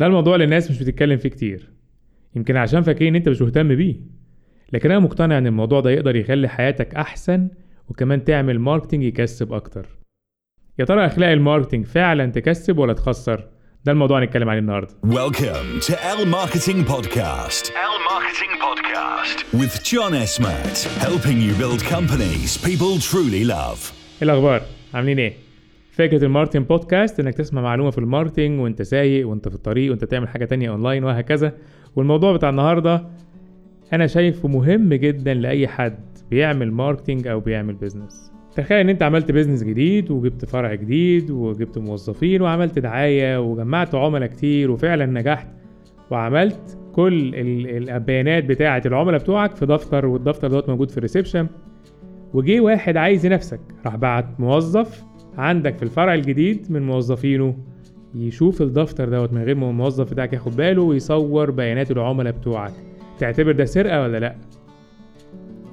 ده الموضوع اللي الناس مش بتتكلم فيه كتير. يمكن عشان فاكرين إن أنت مش مهتم بيه. لكن أنا مقتنع إن الموضوع ده يقدر يخلي حياتك أحسن وكمان تعمل marketing يكسب أكتر. يا ترى أخلاق ال marketing فعلا تكسب ولا تخسر؟ ده الموضوع هنتكلم عليه النهارده. Welcome to L Marketing Podcast. L Marketing Podcast. with John Esmat, helping you build companies people truly love. إيه الأخبار؟ عاملين إيه؟ فكره ال marketing podcast إنك تسمع معلومة في ال marketing وأنت سايق وأنت في الطريق وأنت تعمل حاجة تانية أونلاين وهكذا. والموضوع بتاع النهارده أنا شايفه مهم جدا لأي حد بيعمل marketing أو بيعمل business تخيل إن أنت عملت business جديد وجبت فرع جديد وجبت موظفين وعملت دعاية وجمعت عملاء كتير وفعلا نجحت وعملت كل ال- البيانات بتاعة العملاء بتوعك في دفتر والدفتر دوت موجود في ال reception. وجي واحد عايز ينافسك راح بعت موظف عندك في الفرع الجديد من موظفينه يشوف الدفتر دوت من غير ما الموظف بتاعك ياخد باله ويصور بيانات العملاء بتوعك. تعتبر ده سرقة ولا لأ؟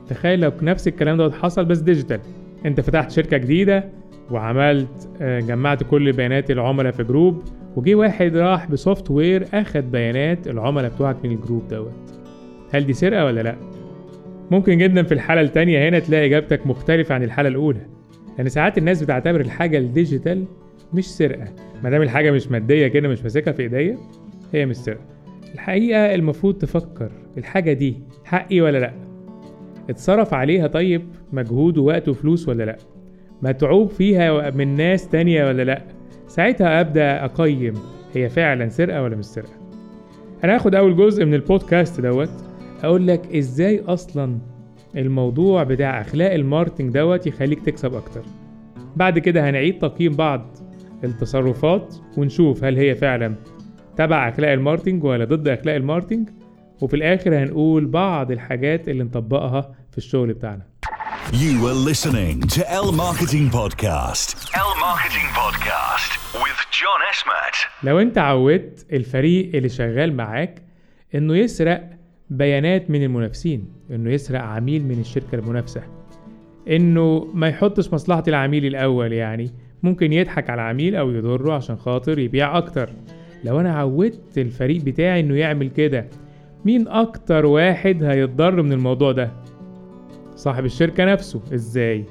تخيل لو نفس الكلام دوت حصل بس digital. انت فتحت شركة جديدة وعملت آه، جمعت كل بيانات العملاء في group وجي واحد راح ب software أخد بيانات العملاء بتوعك من ال group دوت. هل دي سرقة ولا لأ؟ ممكن جدا في الحالة التانية هنا تلاقي إجابتك مختلفة عن الحالة الأولى. لأن ساعات الناس بتعتبر الحاجة الديجيتال مش سرقة. ما دام الحاجة مش مادية كده مش ماسكها في إيديا هي مش سرقة. الحقيقة المفروض تفكر الحاجة دي حقي ولا لأ؟ اتصرف عليها طيب مجهود ووقت وفلوس ولا لأ؟ متعوب فيها من ناس تانية ولا لأ؟ ساعتها أبدأ أقيم هي فعلا سرقة ولا مش سرقة؟ أنا هاخد أول جزء من البودكاست دوت أقول لك إزاي أصلا الموضوع بتاع أخلاق ال marketing دوت يخليك تكسب أكتر بعد كده هنعيد تقييم بعض التصرفات ونشوف هل هي فعلا تبع أخلاق ال marketing ولا ضد أخلاق ال marketing وفي الآخر هنقول بعض الحاجات اللي نطبقها في الشغل بتاعنا You were listening to L Marketing Podcast. L Marketing Podcast with John Esmat. لو أنت عودت الفريق اللي شغال معاك إنه يسرق بيانات من المنافسين إنه يسرق عميل من الشركة المنافسة. إنه ما يحطش مصلحة العميل الأول يعني ممكن يضحك على العميل أو يضره عشان خاطر يبيع أكتر. لو أنا عودت الفريق بتاعي إنه يعمل كده مين أكتر واحد هيتضر من الموضوع ده؟ صاحب الشركة نفسه. إزاي؟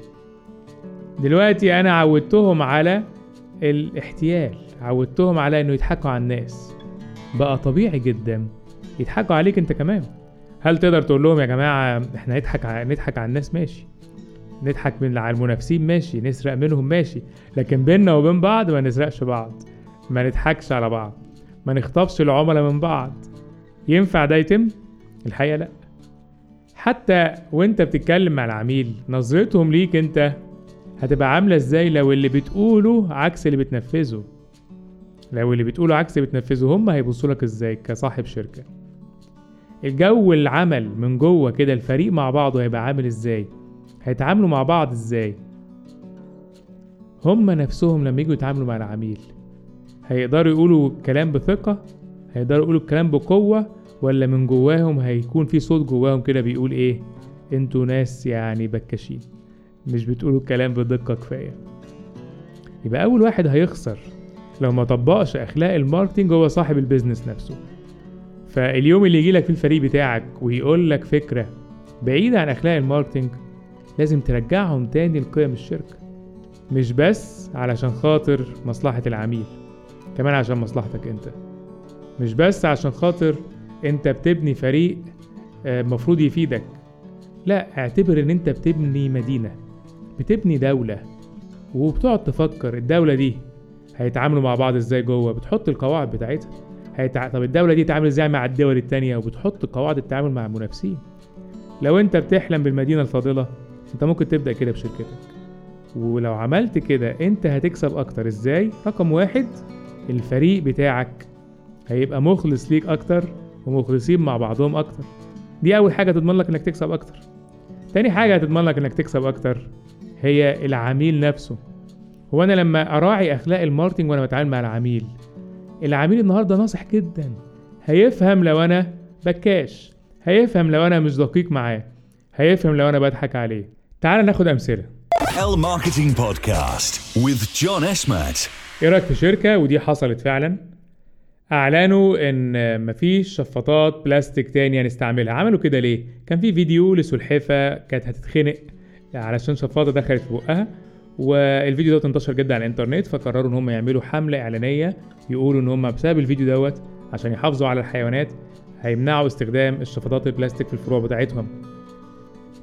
دلوقتي أنا عودتهم على الاحتيال عودتهم على إنه يضحكوا على الناس. بقى طبيعي جدا يضحكوا عليك انت كمان. هل تقدر تقول لهم يا جماعة إحنا نضحك. نضحك على الناس؟ ماشي. نضحك من على المنافسين؟ ماشي. نسرق منهم؟ ماشي. لكن بيننا وبين بعض ما نسرقش بعض. ما نضحكش على بعض. ما نخطفش العملاء من بعض. ينفع ده يتم؟ الحقيقة لا. حتى وانت بتتكلم مع العميل نظرتهم ليك انت هتبقى عاملة إزاي لو اللي بتقوله عكس اللي بتنفذه؟ لو اللي بتقوله عكس اللي بتنفذه هم هيبصوا لك إزاي كصاحب شركة؟ الجو العمل من جوه كده الفريق مع بعضه هيبقى عامل إزاي؟ هيتعاملوا مع بعض إزاي؟ هم نفسهم لما يجوا يتعاملوا مع العميل هيقدروا يقولوا كلام بثقة؟ هيقدروا يقولوا الكلام بقوة؟ ولا من جواهم هيكون في صوت جواهم كده بيقول إيه؟ أنتوا ناس يعني بكاشين مش بتقولوا الكلام بدقة كفاية. يبقى أول واحد هيخسر لو ما طبقش أخلاق ال marketing هو صاحب ال business نفسه. فاليوم اللي يجيلك في الفريق بتاعك ويقول لك فكرة بعيدة عن أخلاق ال marketing لازم ترجعهم تاني لقيم الشركة مش بس علشان خاطر مصلحة العميل كمان عشان مصلحتك أنت. مش بس عشان خاطر أنت بتبني فريق آه، مفروض يفيدك لا اعتبر إن أنت بتبني مدينة بتبني دولة وبتقعد تفكر الدولة دي هيتعاملوا مع بعض إزاي جوه بتحط القواعد بتاعتها. هيتع... طب الدولة دي تتعامل إزاي مع الدول التانية؟ وبتحط قواعد التعامل مع المنافسين لو أنت بتحلم بالمدينة الفاضلة أنت ممكن تبدأ كده بشركتك. ولو عملت كده أنت هتكسب أكتر. إزاي؟ رقم واحد الفريق بتاعك هيبقى مخلص ليك أكتر ومخلصين مع بعضهم أكتر. دي أول حاجة تضمن لك إنك تكسب أكتر. تاني حاجة هتضمن لك إنك تكسب أكتر هي العميل نفسه. هو أنا لما أراعي أخلاق الماركتنج وأنا بتعامل مع العميل العميل النهارده ناصح جدا. هيفهم لو أنا بكاش. هيفهم لو أنا مش دقيق معاه. هيفهم لو أنا بضحك عليه. تعال ناخد أمثلة. L Marketing Podcast with John Esmat. إيه رأيك في شركة؟ ودي حصلت فعلا. أعلنوا إن مفيش شفاطات بلاستيك تاني هنستعملها عملوا كده ليه؟ كان في فيديو لسلحفه كانت هتتخنق علشان شفاطة دخلت في بقها. والفيديو ده انتشر جدا على الإنترنت فقرروا إن هم يعملوا حملة إعلانية يقولوا إن هم بسبب الفيديو دوت عشان يحافظوا على الحيوانات هيمنعوا استخدام الشفاطات البلاستيك في الفروع بتاعتهم.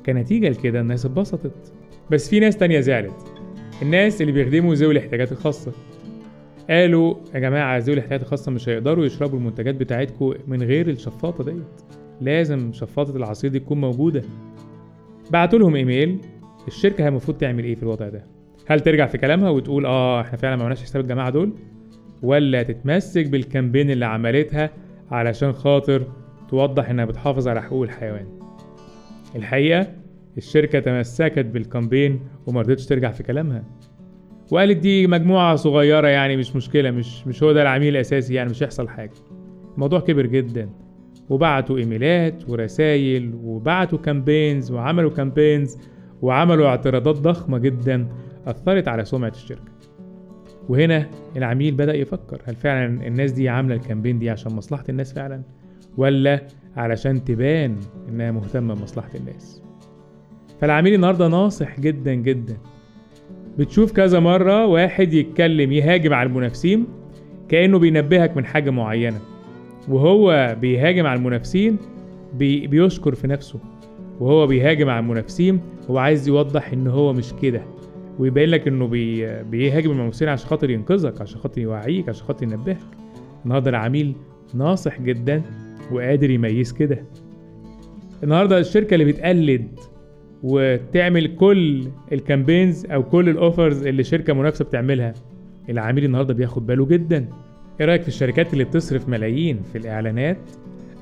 كنتيجة لكده الناس اتبسطت. بس في ناس تانية زعلت. الناس اللي بيخدموا ذوي الاحتياجات الخاصة. قالوا يا جماعة ذوي الاحتياجات الخاصة مش هيقدروا يشربوا المنتجات بتاعتكم من غير الشفاطة ديت. لازم شفاطة العصير دي تكون موجودة. بعتوا لهم إيميل الشركة المفروض تعمل إيه في الوضع ده؟ هل ترجع في كلامها وتقول آه إحنا فعلا ما عملناش حساب الجماعة دول؟ ولا تتمسك بال campaign اللي عملتها علشان خاطر توضح إنها بتحافظ على حقوق الحيوان؟ الحقيقة الشركة تمسكت بال campaign وما رضتش ترجع في كلامها. وقالت دي مجموعة صغيرة يعني مش مشكلة مش مش هو ده العميل الأساسي يعني مش هيحصل حاجة. الموضوع كبر جدا. وبعتوا إيميلات ورسايل وبعتوا campaigns وعملوا campaigns وعملوا اعتراضات ضخمة جدا. أثرت على سمعة الشركة. وهنا العميل بدأ يفكر هل فعلا الناس دي عاملة الكامبين دي عشان مصلحة الناس فعلا ولا علشان تبان إنها مهتمة بمصلحة الناس؟ فالعميل النهاردة ناصح جدا جدا. بتشوف كذا مرة واحد يتكلم يهاجم على المنافسين كأنه بينبهك من حاجة معينة. وهو بيهاجم على المنافسين بي بيشكر في نفسه. وهو بيهاجم على المنافسين هو عايز يوضح إن هو مش كده. ويبين لك إنه بي... بيهاجم المنافسين عشان خاطر ينقذك عشان خاطر يوعيك عشان خاطر ينبهك. النهارده العميل ناصح جدا وقادر يميز كده. النهارده الشركة اللي بتقلد وتعمل كل ال campaigns أو كل ال offers اللي شركة منافسة بتعملها العميل النهارده بياخد باله جدا. إيه رأيك في الشركات اللي بتصرف ملايين في الإعلانات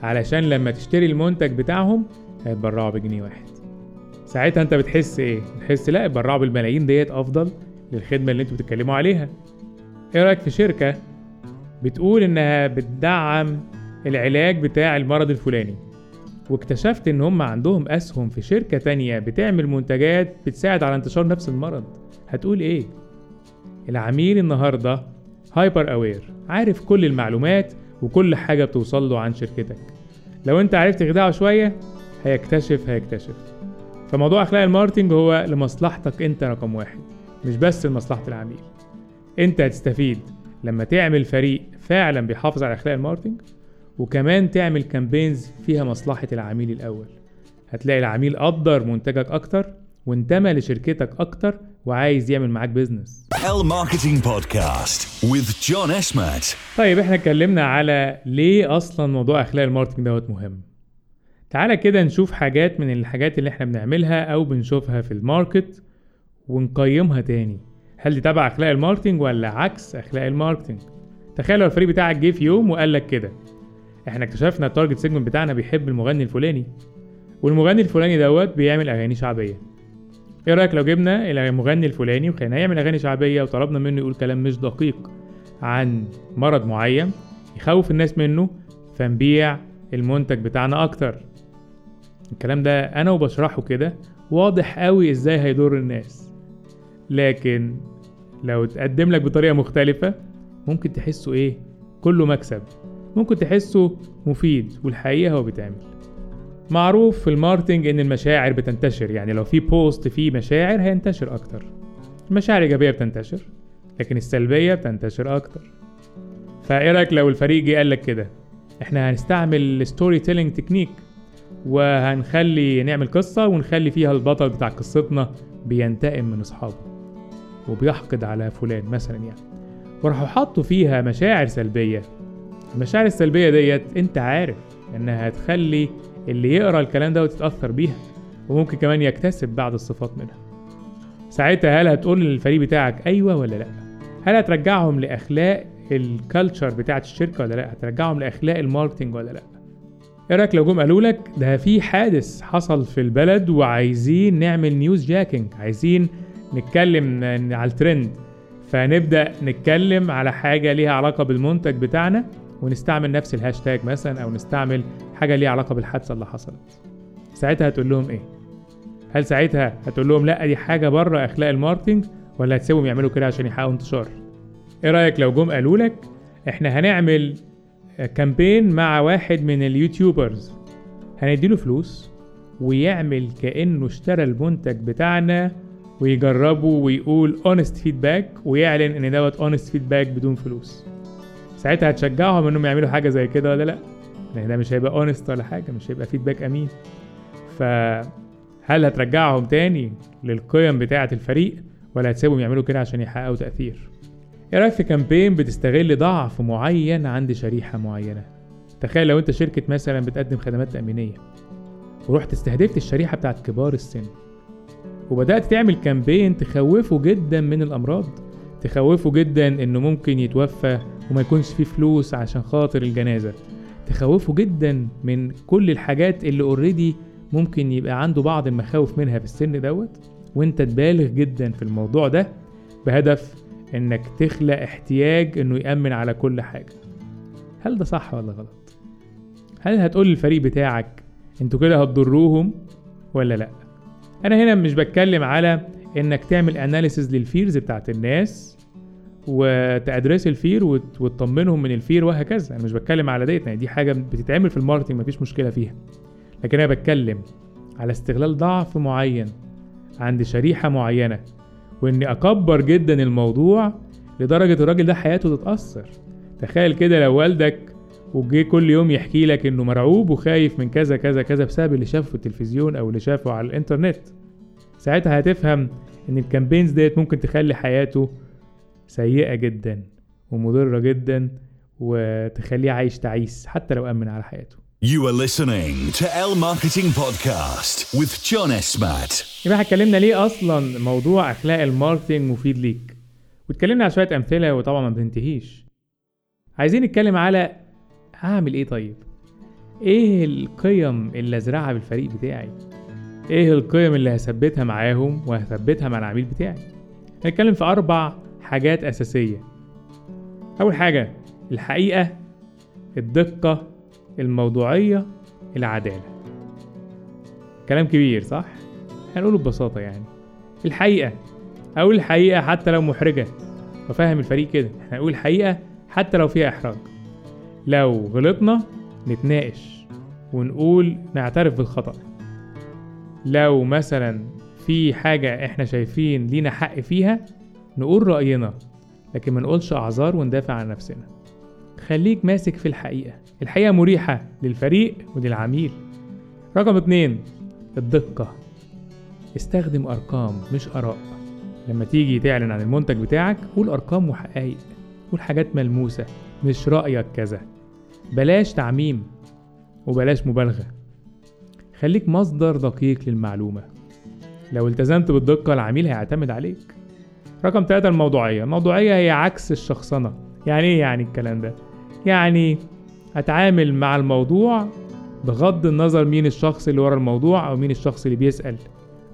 علشان لما تشتري المنتج بتاعهم هيتبرعوا بجنيه واحد؟ ساعتها انت بتحس إيه؟ بتحس لا اتبرعوا بالملايين ديت أفضل للخدمة اللي أنتوا بتتكلموا عليها. إيه رأيك في شركة بتقول إنها بتدعم العلاج بتاع المرض الفلاني؟ واكتشفت إن هم عندهم أسهم في شركة تانية بتعمل منتجات بتساعد على انتشار نفس المرض. هتقول إيه؟ العميل النهارده hyper aware عارف كل المعلومات وكل حاجة بتوصل له عن شركتك. لو انت عرفت تخدعه شوية هيكتشف هيكتشف. فموضوع أخلاق ال marketing هو لمصلحتك أنت رقم واحد مش بس لمصلحة العميل. أنت هتستفيد لما تعمل فريق فعلا بيحافظ على أخلاق ال marketing وكمان تعمل campaigns فيها مصلحة العميل الأول. هتلاقي العميل قدر منتجك أكتر وانتمى لشركتك أكتر وعايز يعمل معاك business. طيب إحنا اتكلمنا على ليه أصلا موضوع أخلاق ال marketing دوت مهم. تعالى كده نشوف حاجات من الحاجات اللي إحنا بنعملها أو بنشوفها في ال market ونقيمها تاني. هل دي تبع أخلاق ال marketing ولا عكس أخلاق ال marketing تخيل لو الفريق بتاعك جه في يوم وقال لك كده. إحنا اكتشفنا ال target segment بتاعنا بيحب المغني الفلاني والمغني الفلاني دوت بيعمل أغاني شعبية. إيه رأيك لو جبنا المغني الفلاني وخليناه يعمل أغاني شعبية وطلبنا منه يقول كلام مش دقيق عن مرض معين يخوف الناس منه فنبيع المنتج بتاعنا أكتر. الكلام ده أنا وبشرحه كده واضح قوي إزاي هيضر الناس. لكن لو اتقدم لك بطريقة مختلفة ممكن تحسه إيه؟ كله مكسب. ممكن تحسه مفيد والحقيقة هو بيتعمل. معروف في ال marketing إن المشاعر بتنتشر يعني لو في post فيه مشاعر هينتشر أكتر. المشاعر الإيجابية بتنتشر لكن السلبية بتنتشر أكتر. فإيه رأيك لو الفريق جه قال لك كده؟ إحنا هنستعمل storytelling technique وهنخلي نعمل قصة ونخلي فيها البطل بتاع قصتنا بينتقم من أصحابه وبيحقد على فلان مثلا يعني. وراحوا حطوا فيها مشاعر سلبية. المشاعر السلبية ديت أنت عارف إنها هتخلي اللي يقرأ الكلام ده وتتأثر بيها وممكن كمان يكتسب بعض الصفات منها. ساعتها هل هتقول للفريق بتاعك أيوه ولا لأ؟ هل هترجعهم لأخلاق ال culture بتاعت الشركة ولا لأ؟ هترجعهم لأخلاق ال marketing ولا لأ؟ إيه رأيك لو جم قالوا لك ده في حادث حصل في البلد وعايزين نعمل newsjacking عايزين نتكلم على الترند فنبدأ نتكلم على حاجة ليها علاقة بالمنتج بتاعنا ونستعمل نفس الهاشتاج مثلا أو نستعمل حاجة ليها علاقة بالحادثة اللي حصلت. ساعتها هتقول لهم إيه؟ هل ساعتها هتقول لهم لأ دي حاجة بره أخلاق ال marketing ولا هتسيبهم يعملوا كده عشان يحققوا انتشار؟ إيه رأيك لو جم قالوا لك إحنا هنعمل campaign مع واحد من ال YouTubers. هنديله فلوس ويعمل كأنه اشترى المنتج بتاعنا ويجربه ويقول honest feedback ويعلن إن دوت honest feedback بدون فلوس. ساعتها هتشجعهم إنهم يعملوا حاجة زي كده ولا لأ؟ لأن ده مش هيبقى honest ولا حاجة مش هيبقى feedback أمين. فهل هترجعهم تاني للقيم بتاعة الفريق ولا هتسيبهم يعملوا كده عشان يحققوا تأثير؟ إيه رأيك في campaign بتستغل ضعف معين عند شريحة معينة؟ تخيل لو أنت شركة مثلا بتقدم خدمات تأمينية ورحت استهدفت الشريحة بتاعت كبار السن وبدأت تعمل campaign تخوفه جدا من الأمراض تخوفه جدا إنه ممكن يتوفى وما يكونش فيه فلوس عشان خاطر الجنازة تخوفه جدا من كل الحاجات اللي already ممكن يبقى عنده بعض المخاوف منها في السن دوت وأنت تبالغ جدا في الموضوع ده بهدف إنك تخلق احتياج إنه يأمن على كل حاجة هل ده صح ولا غلط؟ هل هتقول للفريق بتاعك أنتوا كده هتضروهم ولا لأ؟ أنا هنا مش بتكلم على إنك تعمل analysis لل fears بتاعت الناس وت address ال fear وت- وتطمنهم من ال fear وهكذا أنا مش بتكلم على ديت يعني دي حاجة بتتعمل في ال marketing مفيش مشكلة فيها لكن أنا بتكلم على استغلال ضعف معين عند شريحة معينة وإني أكبر جدا الموضوع لدرجة الراجل ده حياته تتأثر. تخيل كده لو والدك وجي كل يوم يحكي لك إنه مرعوب وخايف من كذا كذا كذا بسبب اللي شافه في التلفزيون أو اللي شافه على الإنترنت. ساعتها هتفهم إن ال campaigns ديت ممكن تخلي حياته سيئة جدا ومضرة جدا وتخليه عايش تعيس حتى لو أمن على حياته. You are listening to L Marketing Podcast with John Esmat. يبقى اتكلمنا ليه أصلا موضوع أخلاق ال marketing مفيد ليك؟ واتكلمنا على شوية أمثلة وطبعا ما بننتهيش. عايزين نتكلم على هعمل إيه طيب؟ إيه القيم اللي أزرعها بالفريق بتاعي؟ إيه القيم اللي هثبتها معاهم وهثبتها مع العميل بتاعي؟ هنتكلم في أربع حاجات أساسية. أول حاجة الحقيقة الدقة الموضوعية العدالة. كلام كبير صح؟ هنقوله ببساطة يعني. الحقيقة أقول الحقيقة حتى لو محرجة. وفاهم الفريق كده. إحنا نقول الحقيقة حتى لو فيها إحراج. لو غلطنا نتناقش ونقول نعترف بالخطأ. لو مثلا في حاجة إحنا شايفين لينا حق فيها نقول رأينا لكن ما نقولش أعذار وندافع عن نفسنا. خليك ماسك في الحقيقة. الحقيقة مريحة للفريق وللعميل. رقم اتنين الدقة. استخدم أرقام مش آراء. لما تيجي تعلن عن المنتج بتاعك قول أرقام وحقائق. قول حاجات ملموسة مش رأيك كذا. بلاش تعميم وبلاش مبالغة. خليك مصدر دقيق للمعلومة. لو التزمت بالدقة العميل هيعتمد عليك. رقم ثلاثة الموضوعية. الموضوعية هي عكس الشخصنة. يعني إيه يعني الكلام ده؟ يعني أتعامل مع الموضوع بغض النظر مين الشخص اللي ورا الموضوع أو مين الشخص اللي بيسأل.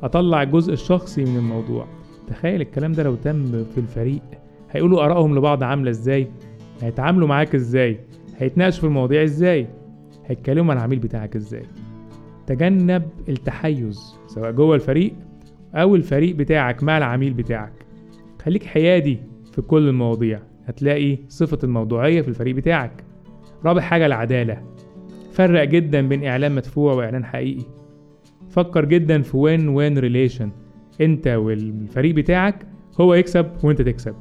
أطلع الجزء الشخصي من الموضوع. تخيل الكلام ده لو تم في الفريق هيقولوا آرائهم لبعض عاملة إزاي؟ هيتعاملوا معاك إزاي؟ هيتناقشوا في المواضيع إزاي؟ هيتكلموا مع العميل بتاعك إزاي؟ تجنب التحيز سواء جوه الفريق أو الفريق بتاعك مع العميل بتاعك. خليك حيادي في كل المواضيع. هتلاقي صفة الموضوعية في الفريق بتاعك. رابع حاجة العدالة. فرق جدا بين إعلان مدفوع وإعلان حقيقي. فكر جدا في وين وين ريليشن أنت والفريق بتاعك هو يكسب وأنت تكسب.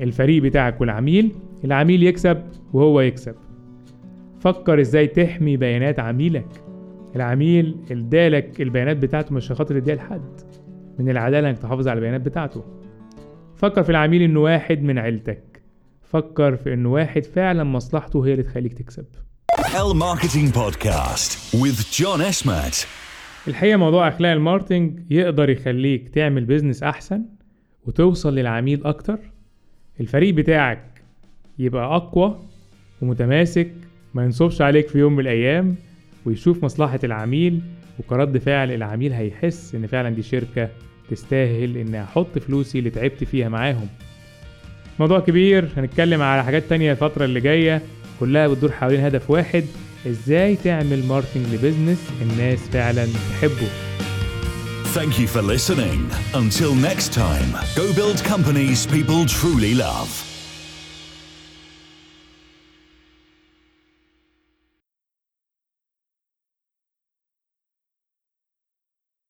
الفريق بتاعك والعميل العميل يكسب وهو يكسب. فكر إزاي تحمي بيانات عميلك. العميل ادالك البيانات بتاعته مش خاطر يديها لحد. من العدالة إنك تحافظ على البيانات بتاعته. فكر في العميل إنه واحد من عيلتك. فكر في انه واحد فعلا مصلحته هي اللي تخليك تكسب. L Marketing Podcast with John Esmat. الحقيقة موضوع أخلاق ال marketing يقدر يخليك تعمل business أحسن وتوصل للعميل أكتر. الفريق بتاعك يبقى أقوى ومتماسك ما ينصبش عليك في يوم من الأيام ويشوف مصلحة العميل وكرد فعل العميل هيحس إن فعلا دي شركة تستاهل إن أحط فلوسي اللي تعبت فيها معاهم. موضوع كبير هنتكلم على حاجات تانية الفترة اللي جاية كلها بتدور حوالين هدف واحد إزاي تعمل marketing ل business الناس فعلا تحبه Thank you for listening. Until next time, go build companies people truly love.